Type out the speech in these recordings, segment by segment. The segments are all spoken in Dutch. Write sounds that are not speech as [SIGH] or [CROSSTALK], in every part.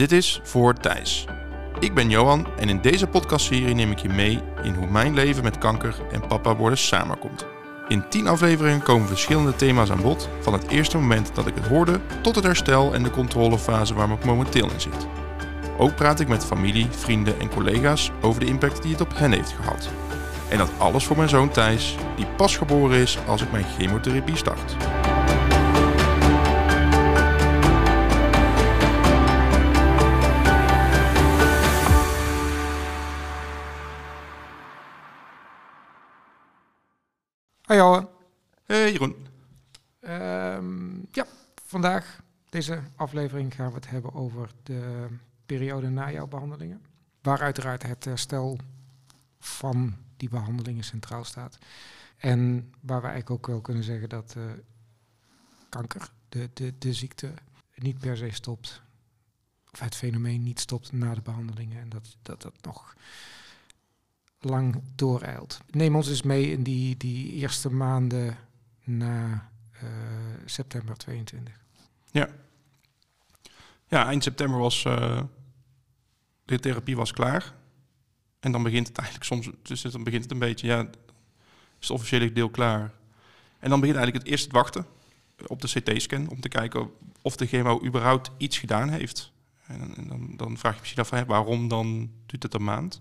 Dit is Voor Thijs. Ik ben Johan en in deze podcastserie neem ik je mee in hoe mijn leven met kanker en papa worden samenkomt. In 10 afleveringen komen verschillende thema's aan bod, van het eerste moment dat ik het hoorde tot het herstel en de controlefase waar ik momenteel in zit. Ook praat ik met familie, vrienden en collega's over de impact die het op hen heeft gehad. En dat alles voor mijn zoon Thijs, die pas geboren is als ik mijn chemotherapie start. Hoi Johan. Hey Jeroen. Ehm, ja, vandaag, deze aflevering, gaan we het hebben over de periode na jouw behandelingen. Waar uiteraard het herstel van die behandelingen centraal staat. En waar we eigenlijk ook wel kunnen zeggen dat eh, kanker, de, de, de ziekte, niet per se stopt. Of het fenomeen niet stopt na de behandelingen. En dat dat, dat nog lang dooreilt. Neem ons eens mee in die, die eerste maanden na eh, september 22. Ja. Ja, eind september was uh, de therapie was klaar. En dan begint het eigenlijk soms, dus dan begint het een beetje, ja, is het officiële deel klaar. En dan begint eigenlijk het eerste wachten op de CT-scan om te kijken of de chemo überhaupt iets gedaan heeft. En, en dan, dan, vraag je misschien af, waarom dan duurt het een maand?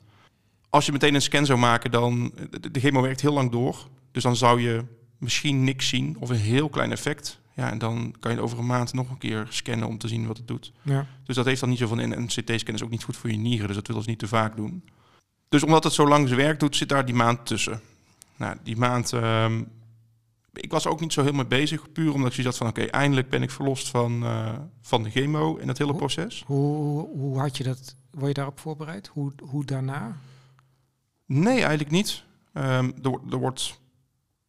Als je meteen een scan zou maken, dan de chemo werkt heel lang door. Dus dan zou je misschien niks zien of een heel klein effect. Ja, en dan kan je over een maand nog een keer scannen om te zien wat het doet. Ja. Dus dat heeft dan niet zoveel in. En een CT-scan is ook niet goed voor je nieren, dus dat willen ze niet te vaak doen. Dus omdat het zo lang zijn werk doet, zit daar die maand tussen. Nou, die maand... Uh, ik was ook niet zo heel mee bezig, puur omdat ik zoiets had van... oké, eindelijk ben ik verlost van, uh, van de chemo en het hele proces. Hoe, hoe, hoe had je dat... Word je daarop voorbereid? Hoe, hoe daarna? Nee, eigenlijk niet. Um, er, er, wordt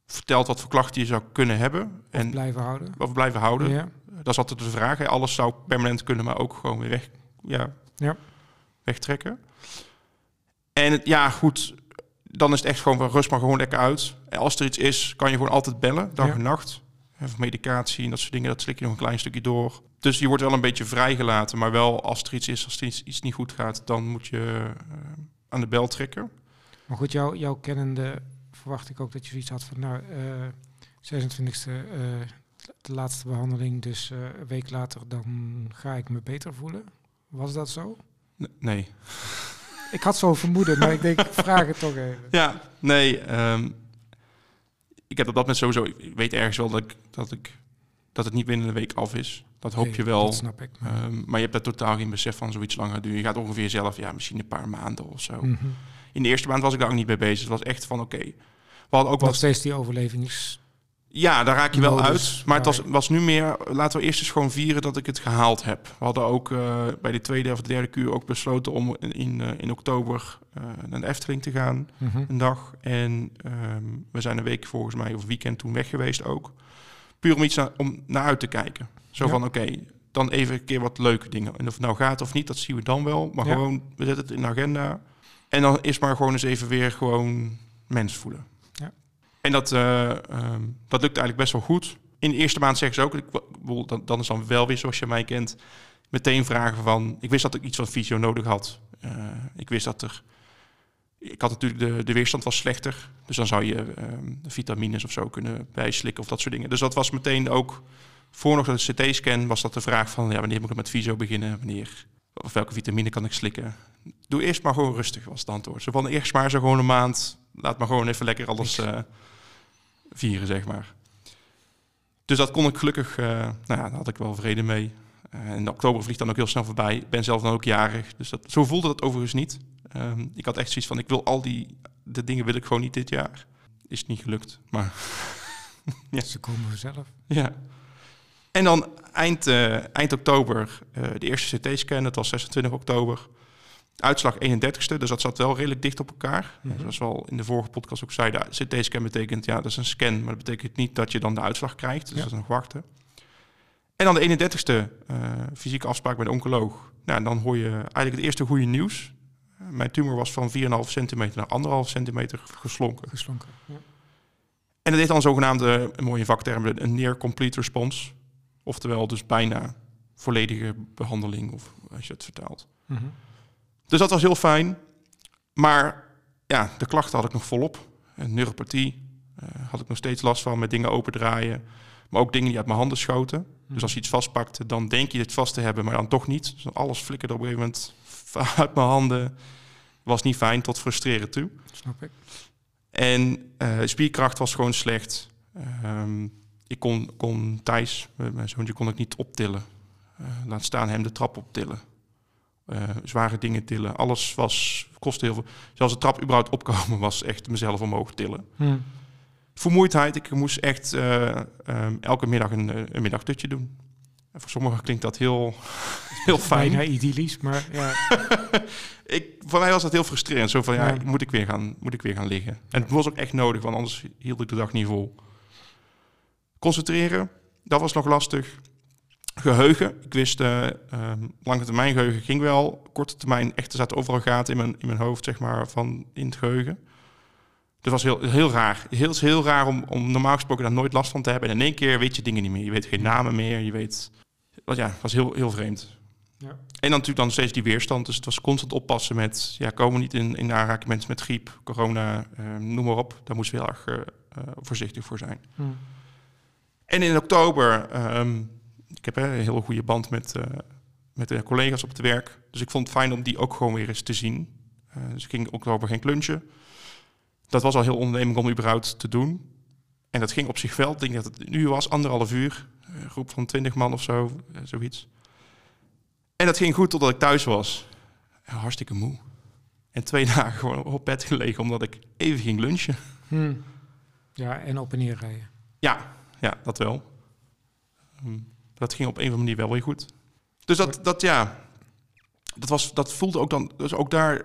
verteld wat voor klachten je zou kunnen hebben. Of en blijven houden. Of blijven houden. Ja. Dat is altijd de vraag. Hè. Alles zou permanent kunnen, maar ook gewoon weer weg, ja, ja. wegtrekken. En het, ja, goed, dan is het echt gewoon van rust maar gewoon lekker uit. En als er iets is, kan je gewoon altijd bellen, dag en nacht. Of medicatie en dat soort dingen, dat slik je nog een klein stukje door. Dus je wordt wel een beetje vrijgelaten, maar wel als er iets is, als er iets, iets niet goed gaat, dan moet je uh, aan de bel trekken. Maar goed, jou, jouw kennende verwacht ik ook dat je zoiets had van, nou, uh, 26e, uh, de laatste behandeling, dus uh, een week later dan ga ik me beter voelen. Was dat zo? Nee. [LAUGHS] Ik had zo'n vermoeden, maar ik denk, ik vraag het toch even. Ja, nee. Um, ik heb op dat moment sowieso, ik weet ergens wel dat ik, dat ik dat het niet binnen een week af is. Dat hoop Nee, je wel. Dat snap ik. Maar, Um, maar je hebt daar totaal geen besef van zoiets langer duren. Je gaat ongeveer zelf, ja, misschien een paar maanden of zo. Mhm. In de eerste maand was ik daar ook niet mee bezig. Het was echt van, oké. We hadden ook Nog steeds die overlevings... Ja, daar raak je wel uit. Maar het was, was nu meer, laten we eerst eens gewoon vieren dat ik het gehaald heb. We hadden ook eh, bij de tweede of de derde kuur ook besloten om in, in, eh, in oktober eh, naar de Efteling te gaan. Mhm. Een dag. En ehm, we zijn een week volgens mij, of weekend toen weg geweest ook. Puur om iets na- om naar uit te kijken. Zo Ja. van, oké, dan even een keer wat leuke dingen. En of het nou gaat of niet, dat zien we dan wel. Maar Ja. gewoon, we zetten het in de agenda. En dan is maar gewoon eens even weer gewoon mens voelen. Ja. En dat, ehm, dat lukt eigenlijk best wel goed. In de eerste maand zeggen ze ook, ik, dan, dan is dan wel weer zoals je mij kent, meteen vragen van, ik wist dat ik iets van fysio nodig had. Eh, ik wist dat er, ik had natuurlijk de, de weerstand was slechter, dus dan zou je ehm, vitamines of zo kunnen bijslikken of dat soort dingen. Dus dat was meteen ook, voor nog de CT-scan was dat de vraag van, ja, wanneer moet ik met fysio beginnen, wanneer, of welke vitamine kan ik slikken. Doe eerst maar gewoon rustig, was het antwoord. Zo van, eerst maar zo gewoon een maand, laat maar gewoon even lekker alles eh, vieren, zeg maar. Dus dat kon ik gelukkig, eh, nou ja, daar had ik wel vrede mee. Eh, en oktober vliegt dan ook heel snel voorbij. Ik ben zelf dan ook jarig, dus dat, zo voelde dat overigens niet. Ehm, ik had echt zoiets van, ik wil al die de dingen wil ik gewoon niet dit jaar. Is niet gelukt, maar [LAUGHS] Ja. Ze komen vanzelf. ja. En dan eind, eind oktober de eerste CT-scan, dat was 26 oktober. Uitslag 31ste, dus dat zat wel redelijk dicht op elkaar. Mhm. Zoals we al in de vorige podcast ook zeiden, CT-scan betekent, ja, dat is een scan, maar dat betekent niet dat je dan de uitslag krijgt. Dus Ja. dat is nog wachten. En dan de 31ste eh, fysieke afspraak bij de oncoloog. Nou, en dan hoor je eigenlijk het eerste goede nieuws. Eh, mijn tumor was van 4,5 centimeter naar 1,5 centimeter geslonken. Geslonken. Ja. En dat heeft dan zogenaamde, een mooie vakterm, een near complete response. Oftewel dus bijna volledige behandeling, of als je het vertaalt. Mhm. Dus dat was heel fijn. Maar ja, de klachten had ik nog volop. Neuropathie eh, had ik nog steeds last van met dingen opendraaien. Maar ook dingen die uit mijn handen schoten. Dus als je iets vastpakte, dan denk je het vast te hebben, maar dan toch niet. Dus alles flikkerde op een gegeven moment [LAUGHS] uit mijn handen. Was niet fijn, tot frustreren toe. Snap ik. En eh, spierkracht was gewoon slecht. Ehm, ik kon, kon Thijs, eh, mijn zoontje, kon ik niet optillen. Laat staan hem de trap optillen. Eh, zware dingen tillen. Alles was, kostte heel veel. Zelfs de trap überhaupt opkomen was echt mezelf omhoog tillen. Vermoeidheid, ik moest echt eh, ehm, elke middag een, eh, een middagdutje doen. En voor sommigen klinkt dat heel, [LAUGHS] heel fijn. Bijna idyllisch, maar ja. [LAUGHS] Ik, voor mij was dat heel frustrerend. Zo van, ja, Ja. moet, ik weer gaan, moet ik weer gaan liggen. En het was ook echt nodig, want anders hield ik de dag niet vol. Concentreren, dat was nog lastig. Geheugen, ik wist, ehm, lange termijn geheugen ging wel. Korte termijn, echt, er zaten overal gaten in mijn, in mijn hoofd, zeg maar, van in het geheugen. Dat was heel, heel raar. Heel, heel raar om, om normaal gesproken daar nooit last van te hebben. En in één keer weet je dingen niet meer. Je weet geen namen meer, je weet... wat Ja, het was heel, heel vreemd. Ja. En dan natuurlijk dan steeds die weerstand. Dus het was constant oppassen met... Ja, komen we niet in, in aanraking mensen met griep, corona, eh, noem maar op. Daar moesten we heel erg eh, eh, voorzichtig voor zijn. Hm. En in oktober... ehm, ik heb hè, een hele goede band met, eh, met de collega's op het werk. Dus ik vond het fijn om die ook gewoon weer eens te zien. Eh, dus ik ging in oktober geen lunchen. Dat was al heel onderneming om überhaupt te doen. En dat ging op zich wel. Ik denk dat het een uur was, anderhalf uur. Een groep van twintig man of zo, eh, zoiets. En dat ging goed totdat ik thuis was. Ja, hartstikke moe. En twee [LAUGHS] dagen gewoon op bed gelegen omdat ik even ging lunchen. Hm. Ja, en op en neer rijden. Ja, ja, dat wel. Hm, Dat ging op een of andere manier wel weer goed. Dus dat, dat ja, dat, was, dat voelde ook dan, dus ook daar,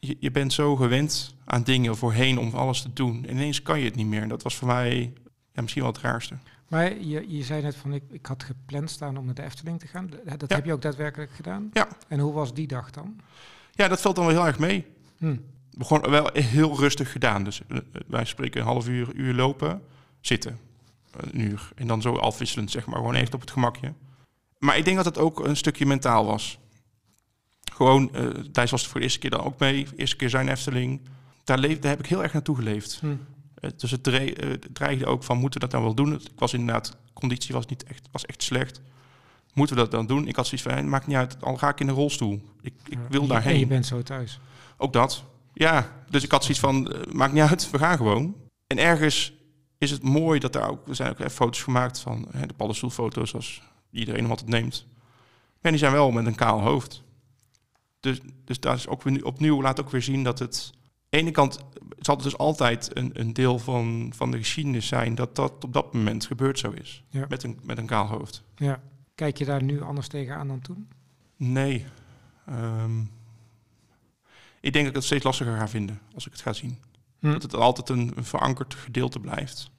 je, je bent zo gewend aan dingen voorheen om alles te doen. En ineens kan je het niet meer. En dat was voor mij ja, misschien wel het raarste. Maar je, je zei net van, ik, ik had gepland staan om naar de Efteling te gaan. Dat Ja. heb je ook daadwerkelijk gedaan? Ja. En hoe was die dag dan? Ja, dat valt dan wel heel erg mee. Hm. Begon wel heel rustig gedaan. Dus eh, wij spreken een half uur, uur lopen, zitten. Een uur. En dan zo afwisselend, zeg maar. Gewoon echt op het gemakje. Maar ik denk dat het ook een stukje mentaal was. Gewoon, eh Thijs was er voor de eerste keer dan ook mee. Eerste keer zijn Efteling. Daar, leef, daar heb ik heel erg naartoe geleefd. Hm. Eh, dus het, eh, het dreigde ook van, moeten we dat dan wel doen? Ik was inderdaad, conditie was, niet echt, was echt slecht. Moeten we dat dan doen? Ik had zoiets van, maakt niet uit, al ga ik in de rolstoel. Ik, ik Ja, wil je- daarheen. En je bent zo thuis. Ook dat. Ja, dus ik had zoiets van, maakt niet uit, we gaan gewoon. En ergens is het mooi dat daar ook, er zijn ook even foto's gemaakt van hè, de paddenstoelfoto's, zoals iedereen hem altijd neemt. En die zijn wel met een kaal hoofd. Dus, dus daar is ook weer, opnieuw laat ook weer zien dat het... Aan de ene kant zal het dus altijd een, een deel van, van de geschiedenis zijn dat dat op dat moment gebeurd zo is. Ja. Met, een, met een kaal hoofd. Ja. Kijk je daar nu anders tegenaan dan toen? Nee. Ehm, ik denk dat ik het steeds lastiger ga vinden als ik het ga zien. Hm. Dat het altijd een, een verankerd gedeelte blijft.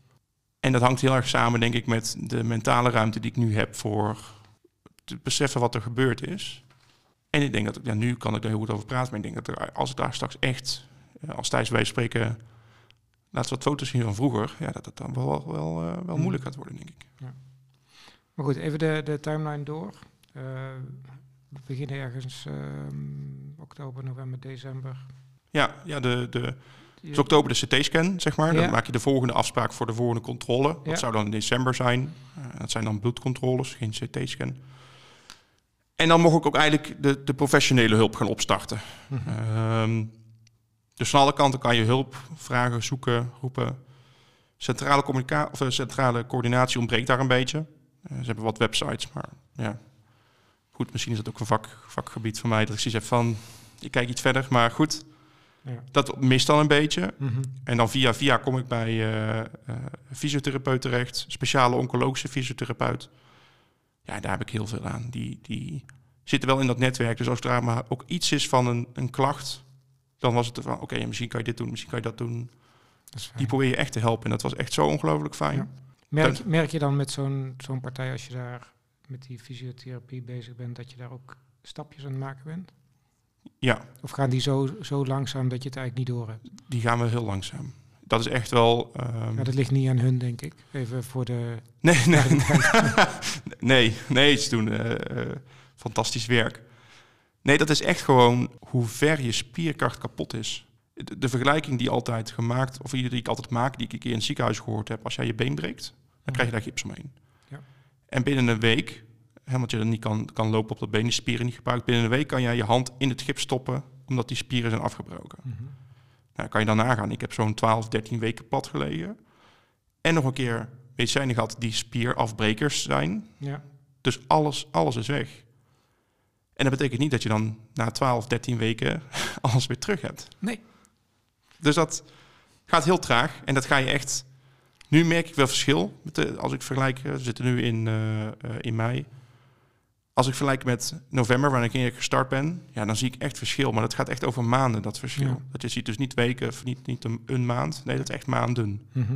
En dat hangt heel erg samen, denk ik, met de mentale ruimte die ik nu heb voor te beseffen wat er gebeurd is. En ik denk dat ik, ja, nu kan ik er heel goed over praten, maar ik denk dat er, als ik daar straks echt, eh, als Thijs wij spreken, we wat foto's zien van vroeger, ja, dat het dan wel, wel, eh, wel Hmm. moeilijk gaat worden, denk ik. Maar goed, even de, de timeline door. Eh, we beginnen ergens ehm, oktober, november, december. Ja, ja de, de, Dus oktober de CT-scan, zeg maar. Dan maak je de volgende afspraak voor de volgende controle. Dat zou dan in december zijn. Eh, dat zijn dan bloedcontroles, geen CT-scan. En dan mocht ik ook eigenlijk de, de professionele hulp gaan opstarten. Mhm. Ehm, dus van alle kanten kan je hulp vragen, zoeken, roepen. Centrale, communica- of, eh, centrale coördinatie ontbreekt daar een beetje. Eh, ze hebben wat websites, maar ja. Goed, misschien is dat ook een vak, vakgebied van mij. Dat ik zoiets heb van, ik kijk iets verder. Maar goed, Ja. dat mist dan een beetje. Mhm. En dan via via kom ik bij een fysiotherapeut terecht, speciale oncologische fysiotherapeut. Ja, daar heb ik heel veel aan. Die, die zitten wel in dat netwerk. Dus als er maar ook iets is van een, een klacht, dan was het van, oké, misschien kan je dit doen, misschien kan je dat doen. Dat. Die probeer je echt te helpen. En dat was echt zo ongelooflijk fijn. Ja. Merk, merk je dan met zo'n zo'n partij, als je daar met die fysiotherapie bezig bent, dat je daar ook stapjes aan het maken bent? Ja, Of gaan die zo, zo langzaam dat je het eigenlijk niet door hebt? die gaan we heel langzaam. dat is echt wel... ehm, Ja, dat ligt niet aan hun, denk ik. Even voor de... [LAUGHS] Nee, nee, [LAUGHS] nee, nee, ze doen eh, eh, fantastisch werk. Nee, dat is echt gewoon hoe ver je spierkracht kapot is. De, de vergelijking die altijd gemaakt, of die ik altijd maak, die ik een keer in het ziekenhuis gehoord heb, als jij je been breekt, dan krijg je daar gips omheen. Ja. En binnen een week, want je dan niet kan, kan lopen op dat been, die spieren niet gebruikt, binnen een week kan jij je hand in het gips stoppen, omdat die spieren zijn afgebroken. Mhm. Nou, kan je dan nagaan. Ik heb zo'n 12, 13 weken plat gelegen. En nog een keer medicijnen gehad die spierafbrekers zijn. Ja. Dus alles, alles is weg. En dat betekent niet dat je dan na 12, 13 weken [LAUGHS] alles weer terug hebt. Nee. Dus dat gaat heel traag. En dat ga je echt... Nu merk ik wel verschil. Met de, als ik vergelijk... eh, We zitten nu in, eh, eh, in mei. Als ik vergelijk met november, wanneer ik gestart ben... Ja, dan zie ik echt verschil. Maar dat gaat echt over maanden, dat verschil. Ja. Dat je ziet dus niet weken of niet, niet een, een maand. Nee, dat is echt maanden. Mhm.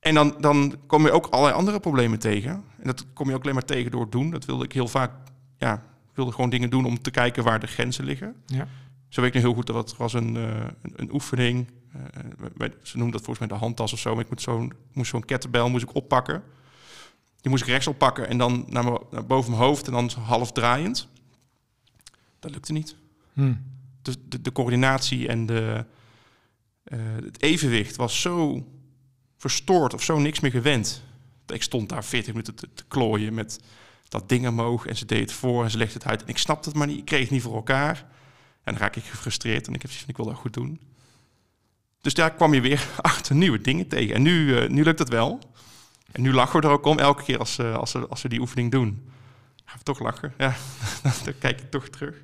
En dan, dan kom je ook allerlei andere problemen tegen. En dat kom je ook alleen maar tegen door het doen. Dat wilde ik heel vaak, ja, ik wilde gewoon dingen doen om te kijken waar de grenzen liggen. Ja. Zo weet ik nu heel goed dat het was een, eh, een, een oefening. Wij- ze noemen dat volgens mij de handtas of zo. Maar ik moet zo'n, moest zo'n kettlebell moest ik oppakken. Die moest ik rechts oppakken en dan naar, naar boven mijn hoofd en dan half draaiend. Dat lukte niet. Hm. Dus de, de coördinatie en de, eh, het evenwicht was zo verstoord of zo niks meer gewend. Ik stond daar 40 minuten te, te klooien met dat ding omhoog en ze deed het voor en ze legde het uit. En ik snapte het maar niet, ik kreeg het niet voor elkaar. En dan raak ik gefrustreerd en ik heb zoiets van, ik wil dat goed doen. Dus daar kwam je weer [LAUGHS] achter nieuwe dingen tegen. En nu, eh, nu lukt het wel. En nu lachen we er ook om elke keer als, ze als, ze, als we die oefening doen. Gaan we toch lachen. Ja, [LAUGHS] dan kijk ik toch terug.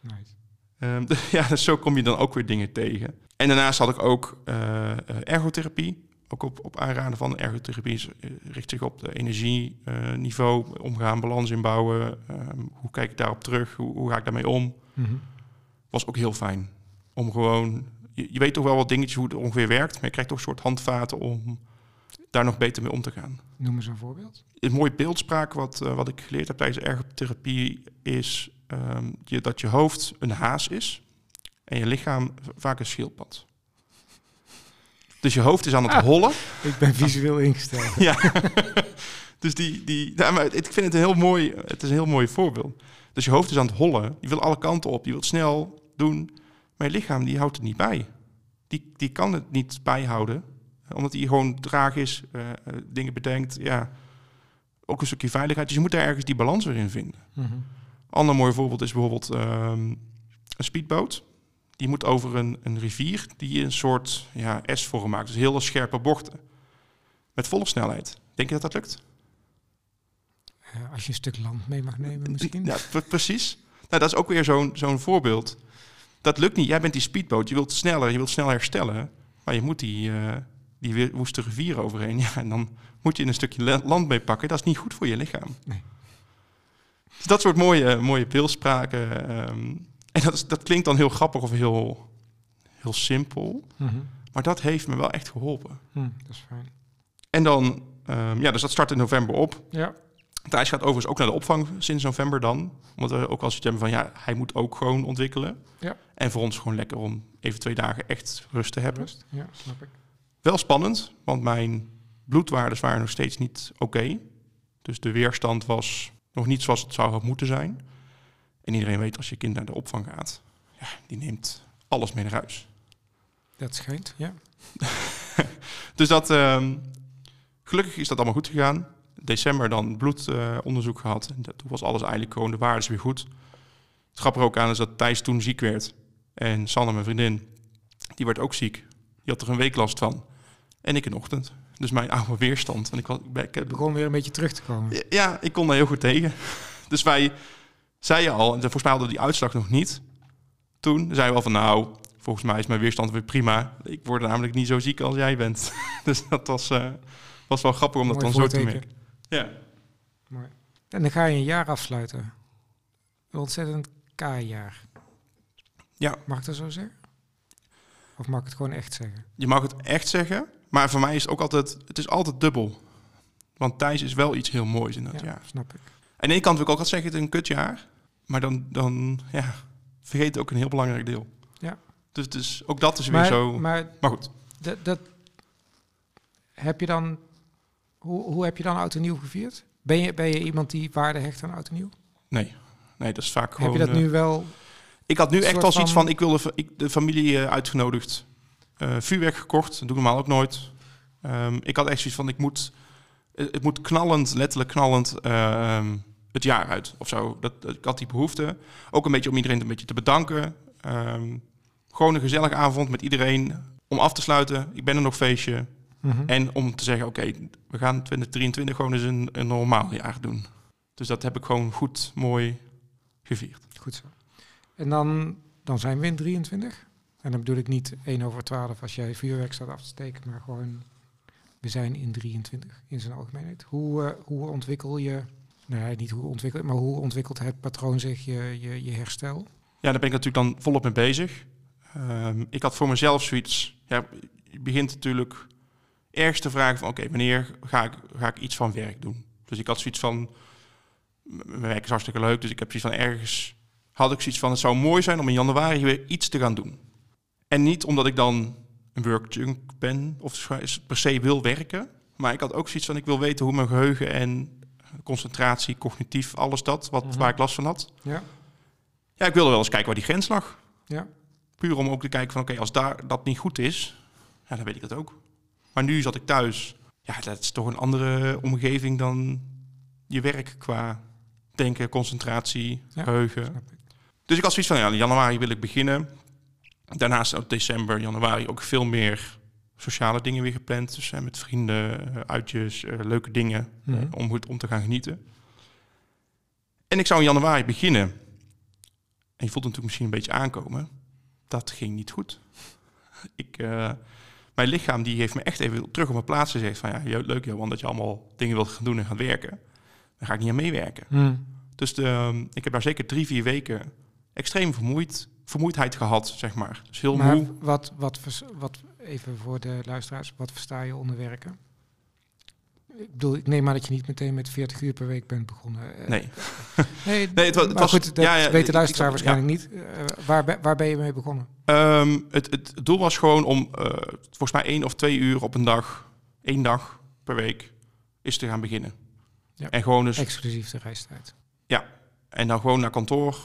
Nice. Ehm, [LAUGHS] ja, dus zo kom je dan ook weer dingen tegen. En daarnaast had ik ook eh, eh, ergotherapie. Ook op, op aanraden van ergotherapie eh, richt zich op de energieniveau, omgaan, balans inbouwen. Ehm, hoe kijk ik daarop terug? Hoe, hoe ga ik daarmee om? Mhm. Was ook heel fijn. Om gewoon, je, je weet toch wel wat dingetjes hoe het ongeveer werkt, maar je krijgt toch een soort handvaten om daar nog beter mee om te gaan. Noem eens een voorbeeld. Een mooie beeldspraak wat, eh, wat ik geleerd heb tijdens ergotherapie is ehm, je, dat je hoofd een haas is en je lichaam vaak een schildpad. Dus je hoofd is aan het Ah. hollen. Ik ben visueel ingesteld. [LAUGHS] Ja. [LAUGHS] dus die, die, nou, maar ik vind het een heel mooi, het is een heel mooi voorbeeld. Dus je hoofd is aan het hollen. Je wil alle kanten op. Je wilt snel doen. Maar je lichaam die houdt het niet bij. Die, die kan het niet bijhouden. Omdat hij gewoon traag is, eh, eh, dingen bedenkt. Ja, ook een stukje veiligheid. Dus je moet daar ergens die balans weer in vinden. Mhm. Ander mooi voorbeeld is bijvoorbeeld ehm, een speedboot. Die moet over een, een rivier die een soort ja, S-vorm maakt. Dus hele scherpe bochten. Met volle snelheid. Denk je dat dat lukt? Eh, als je een stuk land mee mag nemen misschien. Ja, pre- precies. Nou, dat is ook weer zo'n zo'n voorbeeld. Dat lukt niet. Jij bent die speedboot. Je wilt sneller, je wilt snel herstellen. Maar je moet die, eh, die woeste rivier overheen. Ja, en dan moet je in een stukje la- land mee pakken. Dat is niet goed voor je lichaam. Nee. Dus dat soort mooie, mooie beeldspraken. ehm, en dat, is, dat klinkt dan heel grappig of heel, heel simpel. Mhm. Maar dat heeft me wel echt geholpen. Hm, dat is fijn. En dan, ehm, ja, dus dat start in november op. Ja. Thijs gaat overigens ook naar de opvang sinds november dan. Omdat we ook al zoiets hebben van, ja, hij moet ook gewoon ontwikkelen. Ja. En voor ons gewoon lekker om even twee dagen echt rust te hebben. Rust. Ja, snap ik. Wel spannend, want mijn bloedwaardes waren nog steeds niet oké. Dus de weerstand was nog niet zoals het zou moeten zijn. En iedereen weet als je kind naar de opvang gaat, ja, die neemt alles mee naar huis. Dat schijnt, ja. [LAUGHS] Dus dat, ehm, gelukkig is dat allemaal goed gegaan. December dan bloedonderzoek gehad. En toen was alles eigenlijk gewoon de waardes weer goed. Het grappige ook aan is dat Thijs toen ziek werd. En Sanne, mijn vriendin, die werd ook ziek. Die had er een week last van. En ik een ochtend. Dus mijn oude weerstand. En ik, was, ik, ben- ik heb- Begon weer een beetje terug te komen. ja, ik kon daar heel goed tegen. [LAUGHS] Dus wij zeiden al, en ze voorspelden die uitslag nog niet. Toen zeiden we al van nou, volgens mij is mijn weerstand weer prima. Ik word namelijk niet zo ziek als jij bent. [LAUGHS] Dus dat was, eh, was wel grappig om dat Mooi dan zo te merken. Ja. Mooi. En dan ga je een jaar afsluiten. Een ontzettend K-jaar. Ja. Mag ik dat zo zeggen? Of mag ik het gewoon echt zeggen? Je mag het echt zeggen, maar voor mij is het ook altijd, het is altijd dubbel. Want Thijs is wel iets heel moois in dat ja, jaar. snap ik. Aan de ene kant wil ik ook altijd zeggen, het is een kutjaar. Maar dan, dan ja, vergeet ook een heel belangrijk deel. Ja. Dus, dus ook dat is weer zo. Maar, Maar goed, dat, dat heb je dan. Hoe, hoe heb je dan oud en nieuw gevierd? Ben je, ben je iemand die waarde hecht aan oud en nieuw? nee. Nee, dat is vaak gewoon... heb je dat eh, nu wel? Ik had nu echt als iets van- ik wilde de familie eh, uitgenodigd. Eh, vuurwerk gekocht, dat doe ik normaal ook nooit. Ehm, ik had echt zoiets van, ik moet, eh, het moet knallend, letterlijk knallend, ehm, het jaar uit of zo. Dat, ik had die behoefte. Ook een beetje om iedereen een beetje te bedanken. Ehm, gewoon een gezellige avond met iedereen. Om af te sluiten, ik ben er nog feestje. Mhm. En om te zeggen, oké, we gaan 2023 gewoon eens een, een normaal jaar doen. Dus dat heb ik gewoon goed, mooi gevierd. Goed zo. En dan, dan zijn we in 23. En dan bedoel ik niet 1 over 12 als jij vuurwerk staat af te steken, maar gewoon we zijn in 23 in zijn algemeenheid. Hoe, eh, hoe ontwikkel je, nee, niet hoe ontwikkel maar hoe ontwikkelt het patroon zich je, je, je herstel? Ja, daar ben ik natuurlijk dan volop mee bezig. Ehm, ik had voor mezelf zoiets. Ja, je begint natuurlijk ergens te vragen van... oké, wanneer ga ik, ga ik iets van werk doen? Dus ik had zoiets van... Mijn werk is hartstikke leuk, dus ik heb zoiets van ergens... had ik zoiets van, het zou mooi zijn om in januari weer iets te gaan doen. En niet omdat ik dan een workjunk ben of per se wil werken... maar ik had ook zoiets van, ik wil weten hoe mijn geheugen en concentratie, cognitief, alles dat... Wat, Mhm. waar ik last van had... Ja, Ja, ik wilde wel eens kijken waar die grens lag. ja. Puur om ook te kijken van, oké, als daar dat niet goed is, ja, dan weet ik dat ook. Maar nu zat ik thuis. Ja, dat is toch een andere omgeving dan je werk qua denken, concentratie, Ja. geheugen. ik. Dus ik had zoiets van, ja, in januari wil ik beginnen. Daarnaast ook december, januari ook veel meer sociale dingen weer gepland. Dus eh, met vrienden, eh, uitjes, eh, leuke dingen Mhm. om, goed- om te gaan genieten. En ik zou in januari beginnen. En je voelt natuurlijk misschien een beetje aankomen. Dat ging niet goed. [LAUGHS] Ik, mijn lichaam die heeft me echt even terug op mijn plaats gezegd. Van ja, leuk Johan dat je allemaal dingen wilt gaan doen en gaan werken. Daar ga ik niet aan meewerken. Mhm. Dus de, ehm, ik heb daar zeker drie, vier weken extreem vermoeid, vermoeidheid gehad, zeg maar. Dus heel Maar moe. wat, wat, wat, even voor de luisteraars, wat versta je onder werken? Ik bedoel, ik neem aan dat je niet meteen met 40 uur per week bent begonnen. Eh, Nee, [LAUGHS] Nee, Nee, het wa- het maar was- goed, dat ja, ja, weet de luisteraar waarschijnlijk niet. Eh, waar, ben- waar ben je mee begonnen? Ehm, het, het doel was gewoon om eh, volgens mij één of twee uur op een dag, één dag per week, is te gaan beginnen. Ja. En gewoon dus, Exclusief de reistijd. en dan gewoon naar kantoor.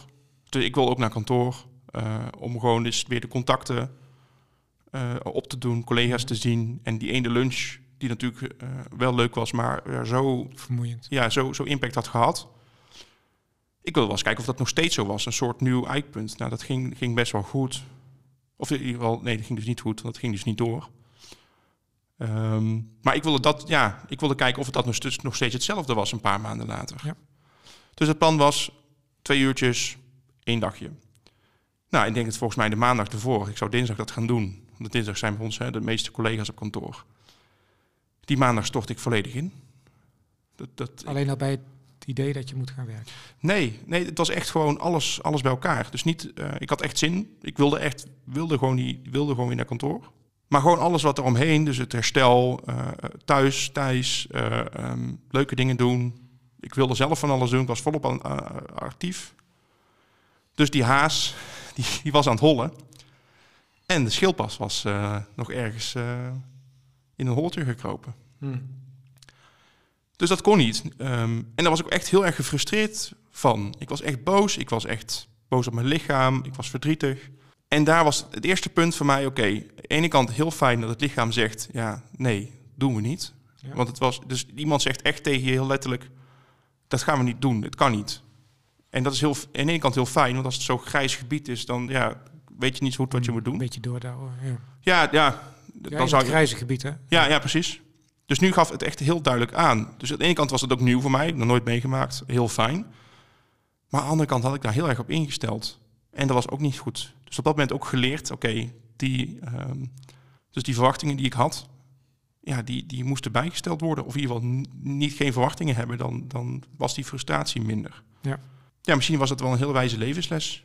Dus ik wil ook naar kantoor om gewoon eens weer de contacten eh, op te doen, collega's te zien en die ene lunch die natuurlijk eh, wel leuk was, maar eh, zo Vermoeiend. ja, zo, zo impact had gehad. Ik wilde wel eens kijken of dat nog steeds zo was. Een soort nieuw eikpunt. Nou, dat ging, ging best wel goed. Of in ieder geval, nee, dat ging dus niet goed. Want dat ging dus niet door. Ehm, maar ik wilde, dat, ja, ik wilde kijken of het dat nog, steeds- nog steeds hetzelfde was een paar maanden later. Ja. Dus het plan was twee uurtjes, één dagje. Nou, ik denk het volgens mij de maandag ervoor. Ik zou dinsdag dat gaan doen. Want dinsdag zijn bij ons hè, de meeste collega's op kantoor. Die maandag stort ik volledig in. Dat, dat, Alleen al bij het idee dat je moet gaan werken. Nee, nee, het was echt gewoon alles, alles bij elkaar. Dus niet, eh, ik had echt zin. Ik wilde echt, wilde gewoon, die, wilde gewoon weer naar kantoor. Maar gewoon alles wat er omheen, dus het herstel, eh, thuis, thuis, eh, ehm, leuke dingen doen. Ik wilde zelf van alles doen, ik was volop aan, actief. Dus die haas, die, die was aan het hollen. En de schildpas was eh, nog ergens eh, in een holtje gekropen. Dus dat kon niet. Ehm, en daar was ik ook echt heel erg gefrustreerd van. Ik was echt boos. Ik was echt boos op mijn lichaam. Ik was verdrietig. En daar was het eerste punt voor mij, oké, aan de ene kant heel fijn dat het lichaam zegt, ja, nee, doen we niet. Ja. Want het was, dus iemand zegt echt tegen je heel letterlijk, dat gaan we niet doen, het kan niet. En dat is heel, aan de ene kant heel fijn, want als het zo'n grijs gebied is, dan ja, weet je niet zo goed wat je moet Een doen. beetje doordouwen. Ja. Ja, ja, Ja, dan in zou het je, grijze gebied, hè? ja, ja, precies. Dus nu gaf het echt heel duidelijk aan. Dus aan de ene kant was het ook nieuw voor mij, nog nooit meegemaakt, heel fijn. Maar aan de andere kant had ik daar heel erg op ingesteld. En dat was ook niet goed. Dus op dat moment ook geleerd, oké, die, ehm, dus die verwachtingen die ik had, ja, die, die moesten bijgesteld worden. Of in ieder geval niet geen verwachtingen hebben, dan, dan was die frustratie minder. Ja. Ja, misschien was het wel een heel wijze levensles.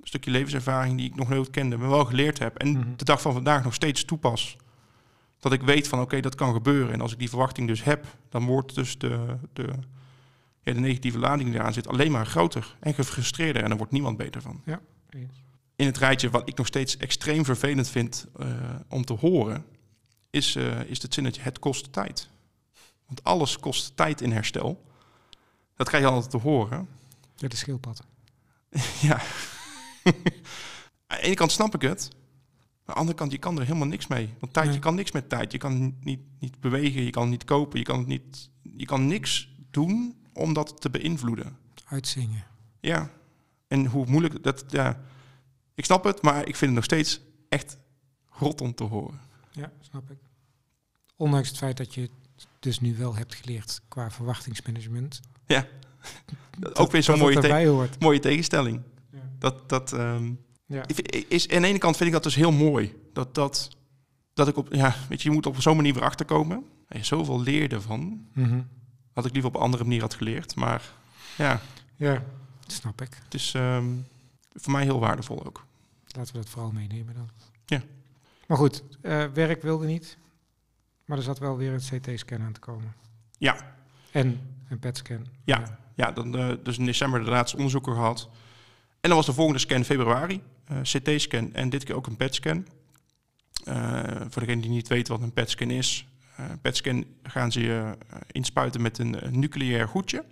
Een stukje levenservaring die ik nog nooit kende, maar wel geleerd heb. En Mhm. de dag van vandaag nog steeds toepas. Dat ik weet van oké, dat kan gebeuren. En als ik die verwachting dus heb, dan wordt dus de, de, ja, de negatieve lading die eraan zit alleen maar groter en gefrustreerder. En daar wordt niemand beter van. Eens. in het rijtje wat ik nog steeds extreem vervelend vind eh, om te horen, is, eh, is het zinnetje het kost tijd. Want alles kost tijd in herstel. Dat krijg je altijd te horen. [LAUGHS] Ja, de schildpad. ja. Aan de ene kant snap ik het. Aan de andere kant, je kan er helemaal niks mee. Want tijd, Nee. je kan niks met tijd. Je kan niet, niet bewegen, je kan niet kopen, je kan, het niet, je kan niks doen om dat te beïnvloeden. Uitzingen. Ja. En hoe moeilijk dat, ja. Ik snap het, maar ik vind het nog steeds echt rot om te horen. Ja, snap ik. Ondanks het feit dat je het dus nu wel hebt geleerd qua verwachtingsmanagement. Ja. Ook weer zo'n mooie, te- mooie tegenstelling. Ja. Dat, dat, ehm, Ja. ik vind- is, aan de ene kant vind ik dat dus heel mooi. Dat, dat, dat ik op, ja, weet je, je moet op zo'n manier weer achterkomen. En je zoveel leerde van. Mhm. Had ik liever op een andere manier had geleerd. Maar ja, ja, snap ik. het is ehm, voor mij heel waardevol ook. Laten we dat vooral meenemen dan. Ja. Maar goed, eh, werk wilde niet. Maar er zat wel weer een CT-scan aan te komen. Ja. En een PET-scan. Ja. Ja, dan, eh, dus in december de laatste onderzoeken gehad. En dan was de volgende scan februari. eh, CT-scan en dit keer ook een PET-scan. Eh, voor degene die niet weet wat een PET-scan is. PET-scan gaan ze je inspuiten met een, nucleair goedje.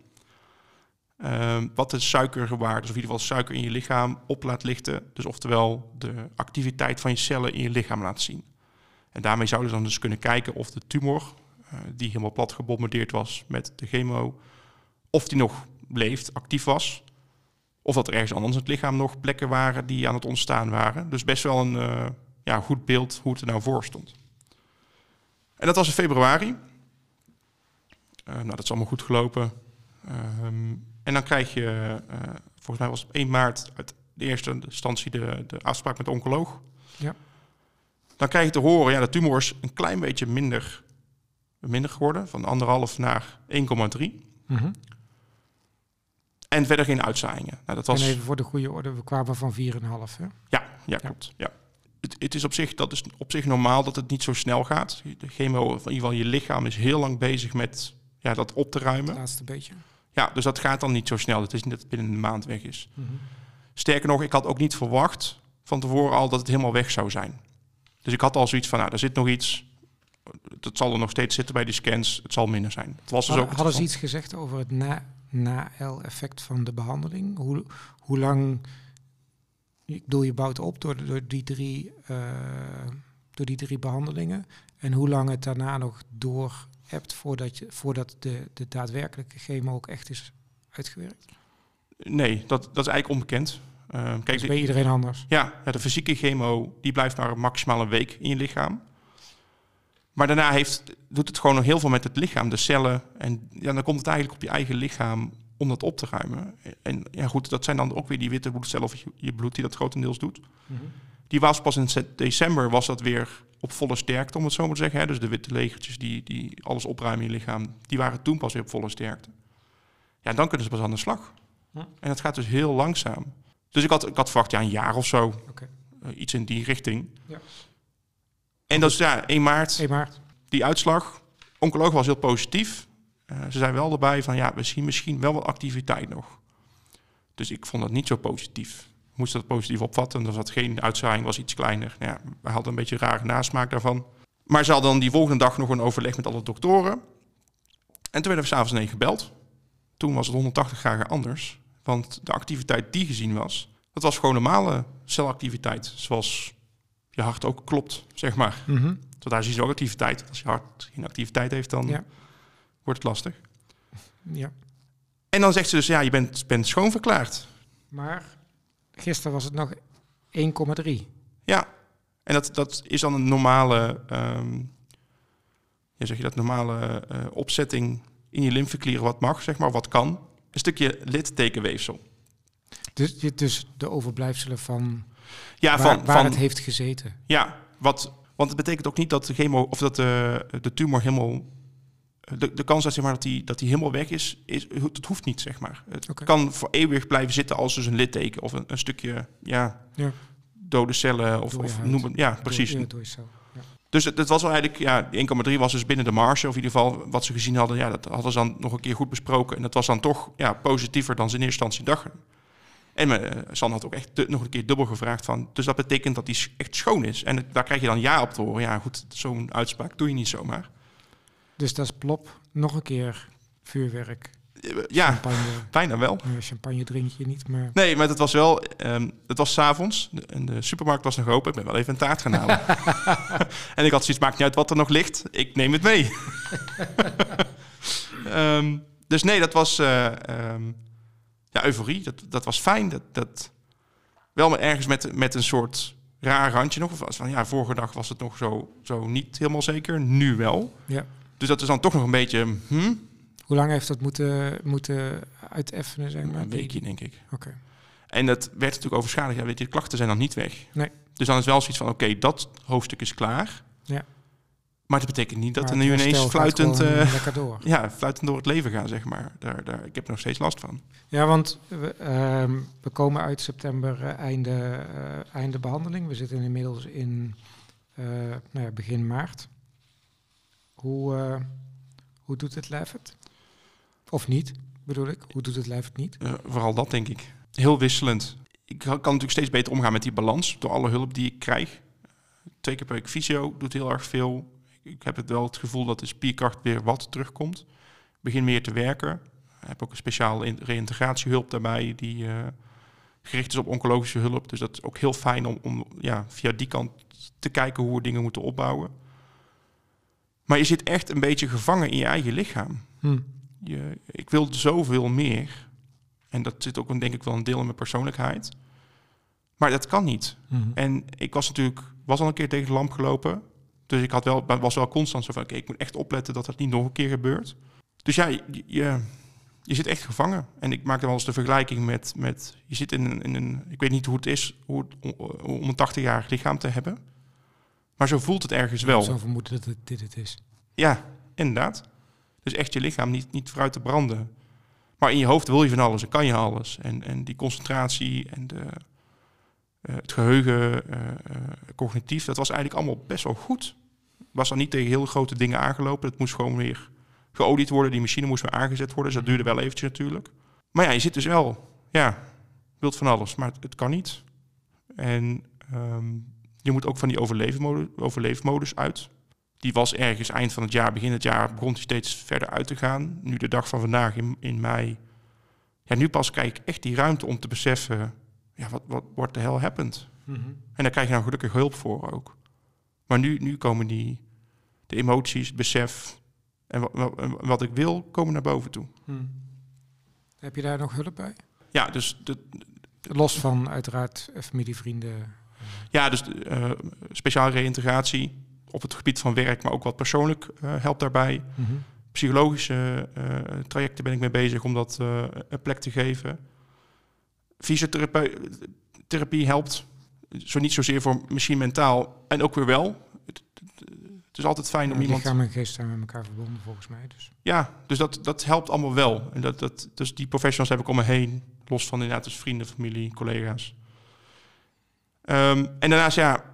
Wat de suikerwaarde, of in ieder geval suiker in je lichaam, op laat lichten. Dus oftewel de activiteit van je cellen in je lichaam laat zien. En daarmee zouden ze dan dus kunnen kijken of de tumor, die helemaal plat gebombardeerd was met de chemo, of die nog leeft, actief was. Of dat er ergens anders in het lichaam nog plekken waren die aan het ontstaan waren. Dus best wel een eh, ja, goed beeld hoe het er nou voor stond. En dat was in februari. Eh, nou, dat is allemaal goed gelopen. Ehm, en dan krijg je, eh, volgens mij was het op 1 maart uit de eerste instantie de, de afspraak met de oncoloog. Ja. Dan krijg je te horen, ja, de tumor is een klein beetje minder, minder geworden. Van anderhalf naar 1,3. Mhm. En verder geen uitzaaiingen. Nou, dat was... En even voor de goede orde, we kwamen van 4,5. Hè? Ja, ja, klopt. Ja. Het, het is op zich, dat is op zich normaal dat het niet zo snel gaat. De chemo, in ieder geval je lichaam, is heel lang bezig met ja, dat op te Het ruimen. laatste beetje. Ja, dus dat gaat dan niet zo snel. Het is niet dat het binnen een maand weg is. Mhm. Sterker nog, ik had ook niet verwacht van tevoren al dat het helemaal weg zou zijn. Dus ik had al zoiets van, nou, er zit nog iets. Dat zal er nog steeds zitten bij die scans. Het zal minder zijn. Het was dus ook Hadden, hadden ze iets gezegd over het na- na-L-effect van de behandeling? Hoe, hoe lang... Ik bedoel, je bouwt op door, door, die drie, eh, door die drie behandelingen. En hoe lang het daarna nog door hebt voordat, je, voordat de, de daadwerkelijke chemo ook echt is uitgewerkt? Nee, dat, dat is eigenlijk onbekend. Eh, kijk, Dat is bij iedereen anders. Ja, ja, de fysieke chemo die blijft maar maximaal een week in je lichaam. Maar daarna heeft, doet het gewoon nog heel veel met het lichaam, de cellen. En ja, dan komt het eigenlijk op je eigen lichaam om dat op te ruimen. En ja, goed, dat zijn dan ook weer die witte bloedcellen of je, bloed die dat grotendeels doet. Die was pas in december was dat weer op volle sterkte, om het zo maar te zeggen. Hè? Dus de witte legertjes die, die alles opruimen in je lichaam, die waren toen pas weer op volle sterkte. Ja, dan kunnen ze pas aan de slag. En dat gaat dus heel langzaam. Dus ik had, ik had verwacht, ja, een jaar of zo. Eh, iets in die richting. Ja. En dat is ja, 1 maart, 1 maart. die uitslag. Oncoloog was heel positief. Eh, ze zei wel erbij van, ja, we zien misschien wel wat activiteit nog. Dus ik vond dat niet zo positief. Moest dat positief opvatten. Er zat geen uitzaaiing, was iets kleiner. Nou Ja, we hadden een beetje een rare nasmaak daarvan. Maar ze hadden dan die volgende dag nog een overleg met alle doktoren. En toen werden we s'avonds negen gebeld. Toen was het 180 graden anders. Want de activiteit die gezien was, dat was gewoon normale celactiviteit. Zoals je hart ook klopt, zeg maar. Mhm. Want daar zien ze ook activiteit. Als je hart geen activiteit heeft, dan Ja. wordt het lastig. Ja. En dan zegt ze dus, ja, je bent, bent schoonverklaard. Maar gisteren was het nog 1,3. Ja, en dat, dat is dan een normale, ehm ja, zeg je dat, normale eh, opzetting in je lymfeklieren wat mag, zeg maar, wat kan. Een stukje littekenweefsel. Dus, je- dus de overblijfselen van Ja, waar, van, waar van, het heeft gezeten. ja wat, want het betekent ook niet dat de chemo of dat de, de tumor helemaal. De, de kans dat, zeg maar, dat, die, dat die helemaal weg is, is, het hoeft niet, zeg maar. Het kan voor eeuwig blijven zitten als dus een litteken of een, een stukje ja, Ja. dode cellen of, of noem het. Ja, precies. Door, ja, door. Dus het, was wel eigenlijk, ja, die 1,3 was dus binnen de marge, of in ieder geval wat ze gezien hadden, ja, dat hadden ze dan nog een keer goed besproken. En dat was dan toch ja, positiever dan ze in eerste instantie dachten. En uh, San had ook echt nog een keer dubbel gevraagd van... dus dat betekent dat die echt schoon is. En daar krijg je dan ja op te horen. Ja, goed, zo'n uitspraak doe je niet zomaar. Dus dat is plop, nog een keer vuurwerk. Ja, champagne. [LAUGHS] bijna wel. champagne drink je niet, maar... Nee, maar het was wel... Um, het was s'avonds en de supermarkt was nog open. Ik ben wel even een taart gaan halen. [LAUGHS] [LAUGHS] en ik had zoiets, maakt niet uit wat er nog ligt. Ik neem het mee. um, dus nee, dat was... Uh, um, ja, euforie. Dat, dat was fijn. Dat, dat, wel maar ergens met, met een soort raar randje nog. Of van, ja, vorige dag was het nog zo, zo niet helemaal zeker. Nu wel. Ja. Dus dat is dan toch nog een beetje... Hm? Hoe lang heeft dat moeten, moeten uiteffenen, zeg maar? Een weekje, denk ik. Oké. En dat werd natuurlijk overschadigd. Ja, weet je, de klachten zijn dan niet weg. Nee. Dus dan is wel zoiets van, oké, dat hoofdstuk is klaar. Ja. Maar dat betekent niet dat er nu ineens fluitend, uh, lekker door. [LAUGHS] Ja, fluitend door het leven gaan, zeg maar. Daar, daar, ik heb nog steeds last van. Ja, want we, uh, we komen uit september uh, einde, uh, einde behandeling. We zitten inmiddels in nou ja, begin maart. Hoe, hoe doet het lijf het? Of niet, bedoel ik? Hoe doet het lijf het niet? vooral dat, denk ik. Heel wisselend. Ik kan natuurlijk steeds beter omgaan met die balans door alle hulp die ik krijg. Twee keer per week fysio doet heel erg veel ik heb het wel het gevoel dat de spierkracht weer wat terugkomt. Ik begin meer te werken. Ik heb ook een speciale reïntegratiehulp daarbij die uh, gericht is op oncologische hulp. Dus dat is ook heel fijn om, om ja, via die kant te kijken hoe we dingen moeten opbouwen. Maar je zit echt een beetje gevangen in je eigen lichaam. Hm. Je, ik wil zoveel meer. En dat zit ook denk ik wel een deel in mijn persoonlijkheid. Maar dat kan niet. Hm. En ik was natuurlijk, was al een keer tegen de lamp gelopen. Dus ik had wel, was wel constant zo van, oké, ik moet echt opletten dat dat niet nog een keer gebeurt. Dus ja, je, je, je zit echt gevangen. En ik maak dan wel eens de vergelijking met, met je zit in een, in een, ik weet niet hoe het is hoe het, om een 80-jarig lichaam te hebben. Maar zo voelt het ergens wel. Zo vermoeden dat het dit het is. Ja, inderdaad. Dus echt je lichaam niet, niet vooruit te branden. Maar in je hoofd wil je van alles en kan je alles. En, en die concentratie en de, het geheugen, uh, cognitief, dat was eigenlijk allemaal best wel goed. Was dan niet tegen heel grote dingen aangelopen. Het moest gewoon weer geolied worden. Die machine moest weer aangezet worden. Dus dat duurde wel eventjes natuurlijk. Maar ja, je zit dus wel, ja, wilt van alles, maar het, kan niet. En um, je moet ook van die overleefmodus, uit. Die was ergens eind van het jaar, begin het jaar, begon die steeds verder uit te gaan. Nu de dag van vandaag in, in mei. Ja, nu pas krijg ik echt die ruimte om te beseffen ja, wat, wat wordt de hell happened? Mm En daar krijg je nou gelukkig hulp voor ook. Maar nu, nu komen die, de emoties, het besef en wat, wat, ik wil, komen naar boven toe. Mm. Heb je daar nog hulp bij? Ja, dus... De, Los van uiteraard familie, vrienden. Ja, dus uh, speciale reïntegratie op het gebied van werk, maar ook wat persoonlijk uh, helpt daarbij. Mm -hmm. Psychologische uh, trajecten ben ik mee bezig om dat een plek te geven fysiotherapie helpt. Zo niet zozeer voor misschien mentaal en ook weer wel. Het, het is altijd fijn om iemand... Lichaam en geest zijn met elkaar verbonden volgens mij. Dus. Ja, dus dat, dat helpt allemaal wel. En dat, dat, dus die professionals heb ik om me heen. Los van inderdaad dus vrienden, familie, collega's. Um, en daarnaast, ja,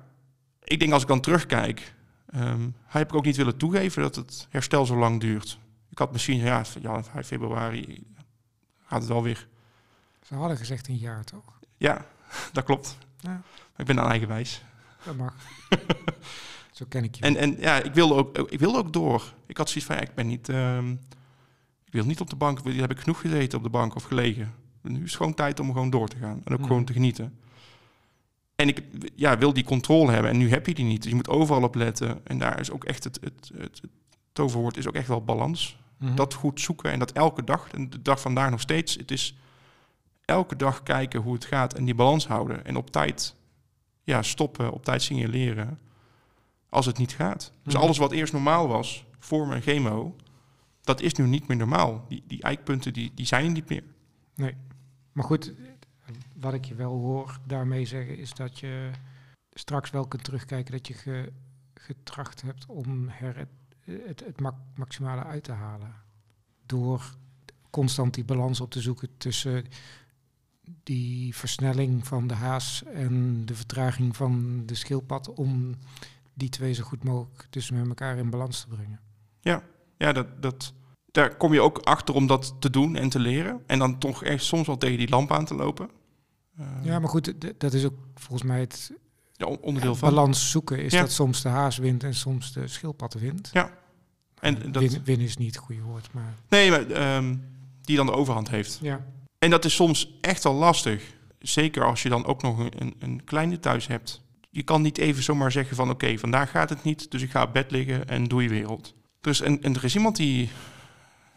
ik denk als ik dan terugkijk... Um, heb ik ook niet willen toegeven dat het herstel zo lang duurt. Ik had misschien, ja, ja 5 februari gaat het wel weer ze hadden gezegd een jaar, toch? Ja, [LAUGHS] dat klopt. Ja. Ik ben dan eigenwijs. Dat mag. [LAUGHS] Zo ken ik je. En, en ja, ik wilde, ook, ik wilde ook door. Ik had zoiets van, ja, ik ben niet... Um, ik wil niet op de bank, heb ik genoeg gezeten op de bank of gelegen. Nu is het gewoon tijd om gewoon door te gaan. En ook Mhm. gewoon te genieten. En ik ja, wil die controle hebben. En nu heb je die niet. Dus je moet overal op letten. En daar is ook echt het, het, het, het toverwoord is ook echt wel balans. Mhm. Dat goed zoeken en dat elke dag. En de dag vandaag nog steeds. Het is elke dag kijken hoe het gaat en die balans houden. En op tijd ja, stoppen, op tijd signaleren als het niet gaat. Dus Mhm. alles wat eerst normaal was voor mijn chemo, dat is nu niet meer normaal. Die, die eikpunten die, die zijn er niet meer. Nee. Maar goed, wat ik je wel hoor daarmee zeggen is dat je straks wel kunt terugkijken dat je ge, getracht hebt om het, het, maximale uit te halen. Door constant die balans op te zoeken tussen die versnelling van de haas en de vertraging van de schildpad om die twee zo goed mogelijk tussen met elkaar in balans te brengen. Ja, dat, dat, daar kom je ook achter om dat te doen en te leren. En dan toch echt soms wel tegen die lamp aan te lopen. Eh, Ja, maar goed, dat is ook volgens mij het ja, on- onderdeel van. balans zoeken. Is Ja. dat soms de haas wint en soms de schildpad wint. En dat, Win, winnen is niet het goede woord, maar nee, maar ehm, die dan de overhand heeft. ja. En dat is soms echt wel lastig. Zeker als je dan ook nog een, een, kleine thuis hebt. Je kan niet even zomaar zeggen van oké, vandaag gaat het niet, dus ik ga op bed liggen en doe je wereld. Dus en, en er is iemand die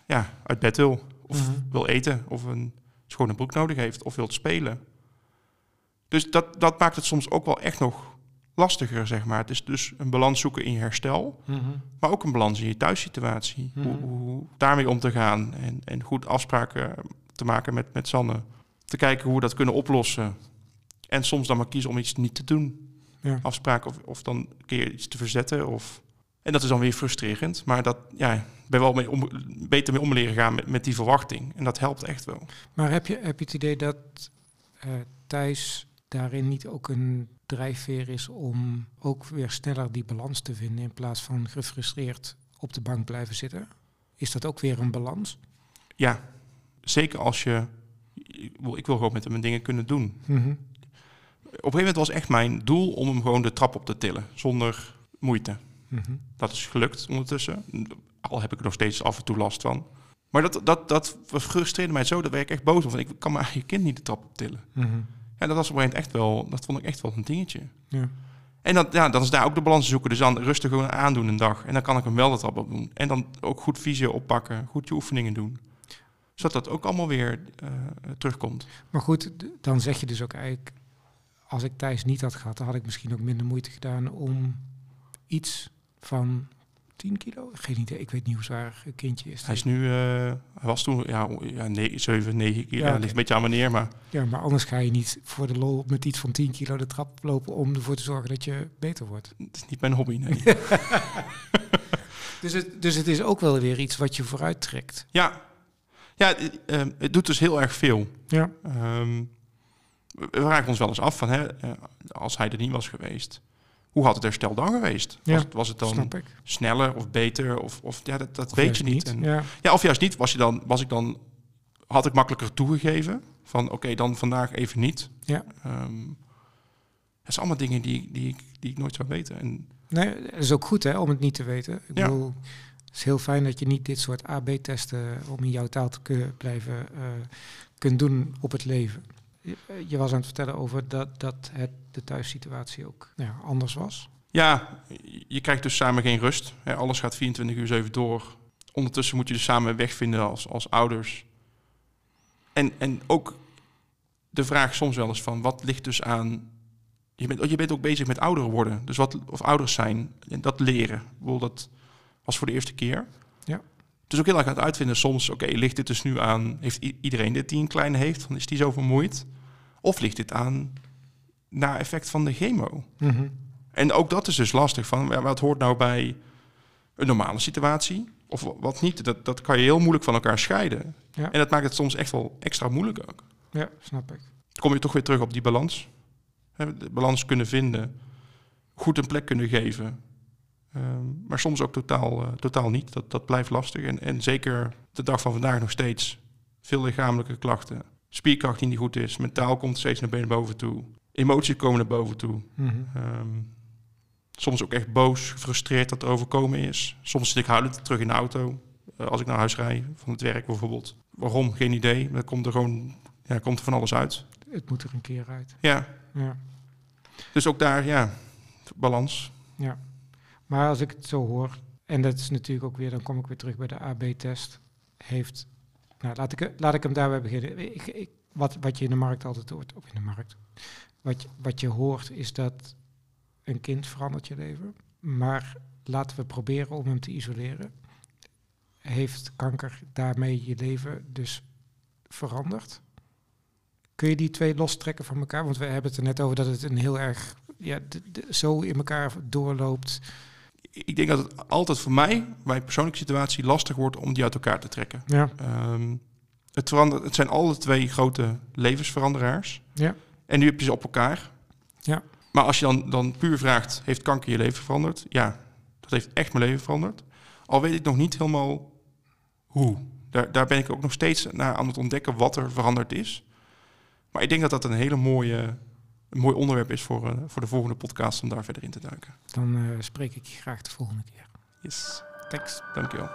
ja, uit bed wil, of Mhm. wil eten, of een schone broek nodig heeft, of wil spelen. Dus dat, dat maakt het soms ook wel echt nog lastiger, zeg maar. Het is dus een balans zoeken in je herstel, maar ook een balans in je thuissituatie. Mhm. Hoe, hoe daarmee om te gaan en, en goed afspraken te maken met, met Sanne. Te kijken hoe we dat kunnen oplossen. En soms dan maar kiezen om iets niet te doen. Ja. Afspraken of, of dan een keer iets te verzetten. Of... En dat is dan weer frustrerend. Maar dat, ja, ben wel mee om, beter mee om leren gaan met, met die verwachting. En dat helpt echt wel. Maar heb je, heb je het idee dat eh Thijs daarin niet ook een drijfveer is om ook weer sneller die balans te vinden in plaats van gefrustreerd op de bank blijven zitten? Is dat ook weer een balans? Ja, zeker als je... Ik wil, ik wil gewoon met hem dingen kunnen doen. Op een gegeven moment was echt mijn doel om hem gewoon de trap op te tillen. Zonder moeite. Mhm. Dat is gelukt ondertussen. Al heb ik er nog steeds af en toe last van. Maar dat, dat, dat frustreerde mij zo, dat werd ik echt boos om. Van, ik kan mijn eigen kind niet de trap optillen. Mhm. Ja, dat was op een gegeven moment echt wel, dat vond ik echt wel een dingetje. Ja. En dat, ja, dan is daar ook de balans zoeken. Dus dan rustig gewoon aandoen een dag. En dan kan ik hem wel de trap op doen. En dan ook goed visio oppakken, goed je oefeningen doen. Zodat dat ook allemaal weer eh, terugkomt. Maar goed, dan zeg je dus ook eigenlijk, als ik Thijs niet had gehad, dan had ik misschien ook minder moeite gedaan om iets van 10 kilo, geen idee, ik weet niet hoe zwaar een kindje is. Hij is nu, eh, hij was toen, ja, ja nee, 7, 9 keer. Ja, ligt een beetje aan meneer, maar Ja, maar anders ga je niet voor de lol met iets van 10 kilo de trap lopen om ervoor te zorgen dat je beter wordt. het is niet mijn hobby, nee. [LAUGHS] Dus het, dus het is ook wel weer iets wat je vooruit trekt. Ja, ja het, ehm, het doet dus heel erg veel. Ja. Ehm, we we raken ons wel eens af van, hè, eh, als hij er niet was geweest, hoe had het herstel dan geweest? Ja, Was, het, was het dan sneller of beter? Of, of ja, dat, dat Of weet je niet. En, Ja. ja, of juist niet. Was, je dan, was ik dan, had ik makkelijker toegegeven van, oké, dan vandaag even niet. Ja. Ehm, dat zijn allemaal dingen die, die, ik, die ik nooit zou weten. En Nee, het is ook goed hè, om het niet te weten. Ik Ja. bedoel, is heel fijn dat je niet dit soort AB-testen, om in jouw taal te kunnen blijven, eh kunt doen op het leven. Je, eh, je was aan het vertellen over dat, dat het, de thuissituatie ook anders was. Ja, je krijgt dus samen geen rust. Hè, alles gaat 24 uur 7 door. Ondertussen moet je dus samen een weg vinden als, als ouders. En, en ook de vraag soms wel eens van, wat ligt dus aan... Je bent, je bent ook bezig met ouder worden. Dus wat, of ouders zijn, en dat leren. Ik dat was voor de eerste keer. Ja. Dus ook heel erg aan het uitvinden soms, oké, ligt dit dus nu aan... Heeft iedereen dit die een kleine heeft, van is die zo vermoeid? Of ligt dit aan na effect van de chemo? En ook dat is dus lastig. Van, ja, wat hoort nou bij een normale situatie? Of wa- wat niet? Dat, dat kan je heel moeilijk van elkaar scheiden. Ja. En dat maakt het soms echt wel extra moeilijk ook. Ja, snap ik. Dan kom je toch weer terug op die balans. De balans kunnen vinden. Goed een plek kunnen geven. Ehm, maar soms ook totaal, eh, totaal niet. Dat, dat blijft lastig. En, en zeker de dag van vandaag nog steeds. Veel lichamelijke klachten. Spierkracht die niet goed is. Mentaal komt steeds naar benen boven toe. Emoties komen naar boven toe. Mhm. Ehm, soms ook echt boos, gefrustreerd dat er overkomen is. Soms zit ik huilend terug in de auto. eh, als ik naar huis rijd, van het werk bijvoorbeeld. Waarom? Geen idee. Dan komt er gewoon ja, komt er van alles uit. Het moet er een keer uit. Ja, Ja. dus ook daar, ja, balans. Ja, maar als ik het zo hoor, en dat is natuurlijk ook weer, dan kom ik weer terug bij de AB-test, heeft, nou laat ik, laat ik hem daarbij beginnen. Ik, wat, wat je in de markt altijd hoort, of in de markt, wat, je- wat je hoort is dat een kind verandert je leven, maar laten we proberen om hem te isoleren. Heeft kanker daarmee je leven dus veranderd? Kun je die twee lostrekken van elkaar? Want we hebben het er net over dat het een heel erg ja, zo in elkaar doorloopt. Ik denk dat het altijd voor mij, mijn persoonlijke situatie, lastig wordt om die uit elkaar te trekken. Ja, Ehm, het, verandert, het zijn alle twee grote levensveranderaars. ja, En nu heb je ze op elkaar. Ja. Maar als je dan, dan puur vraagt, heeft kanker je leven veranderd? Ja, dat heeft echt mijn leven veranderd. Al weet ik nog niet helemaal hoe. Daar, daar ben ik ook nog steeds naar aan het ontdekken wat er veranderd is. Maar ik denk dat dat een hele mooie, een mooi onderwerp is voor, eh, voor de volgende podcast om daar verder in te duiken. Dan eh, spreek ik je graag de volgende keer. Yes, Thanks. dankjewel.